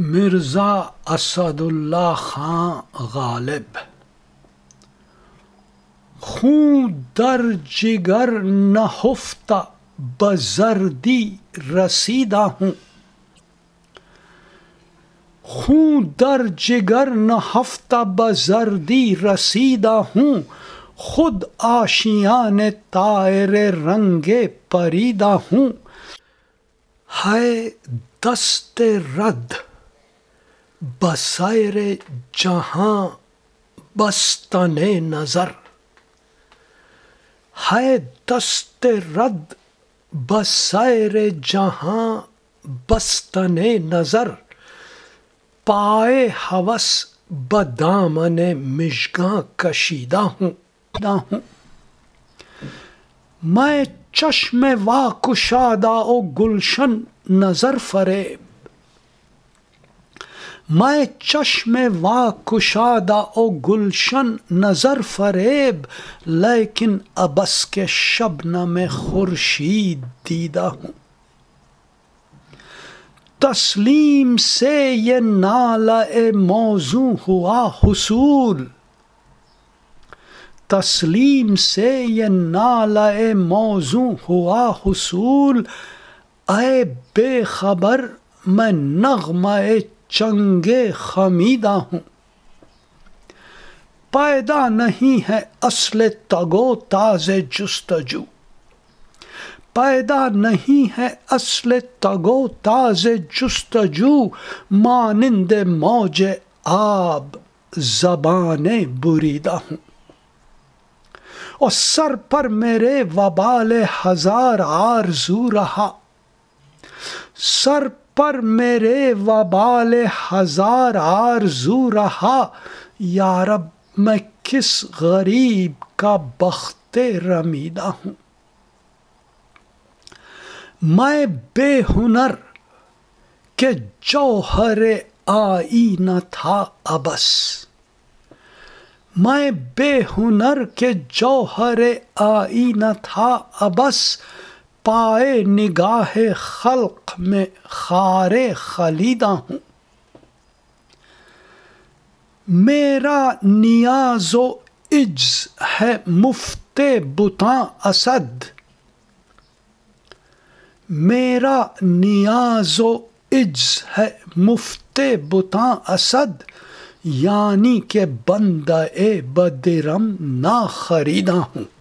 مرزا اسد اللہ خان غالب۔ خون در جگر نہفتہ بزردی رسیدہ ہوں۔ خون در جگر نہفتہ بزردی رسیدہ ہوں۔ خود آشیان تائر رنگ پریدہ ہوں۔ ہے دست رد۔ بسیر جہاں بستن نظر۔ ہے دست رد بسیر جہاں بستن نظر۔ پائے حوث بدامن مشگاں کشیدہ ہوں۔ ہوں۔ میں چشم وا کشادہ او گلشن نظر فریب میں چشم وا کشادہ او گلشن نظر فریب، لیکن ابس کے شبن میں خورشید دیدہ ہوں۔ تسلیم سے یہ نالا موضوع ہوا حصول۔ تسلیم سے یہ نالا موضوع ہوا حصول۔ اے بے خبر، میں نغمہ چنگے خمیدہ ہوں۔ پیدا نہیں ہے اصل تگو تاز جستجو۔ پیدا نہیں ہے اصل تگو تاز جستجو۔ مانند موج آب زبان بریدہ ہوں۔ اور سر پر میرے وبال ہزار آرزو رہا۔ سر پر میرے وبال ہزار آرزو رہا۔ یارب میں کس غریب کا بخت رمیدہ ہوں؟ میں بے ہنر کہ جوہر آئی نہ تھا ابس۔ میں بے ہنر کے جوہر آئی نہ تھا ابس۔ پائے نگاہ خلق میں خار خلیدہ ہوں۔ میرا نیاز و عجز ہے مفت بتاں اسد۔ میرا نیاز و عجز ہے مفت بتاں اسد۔ یعنی کہ بندہ اے بدرم نہ خریدا ہوں۔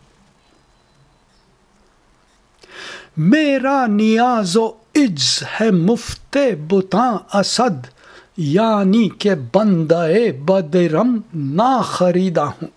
میرا نیاز و عجز ہے مفت بتاں اسد یعنی کہ بندہ بدرم نہ خریدا ہوں۔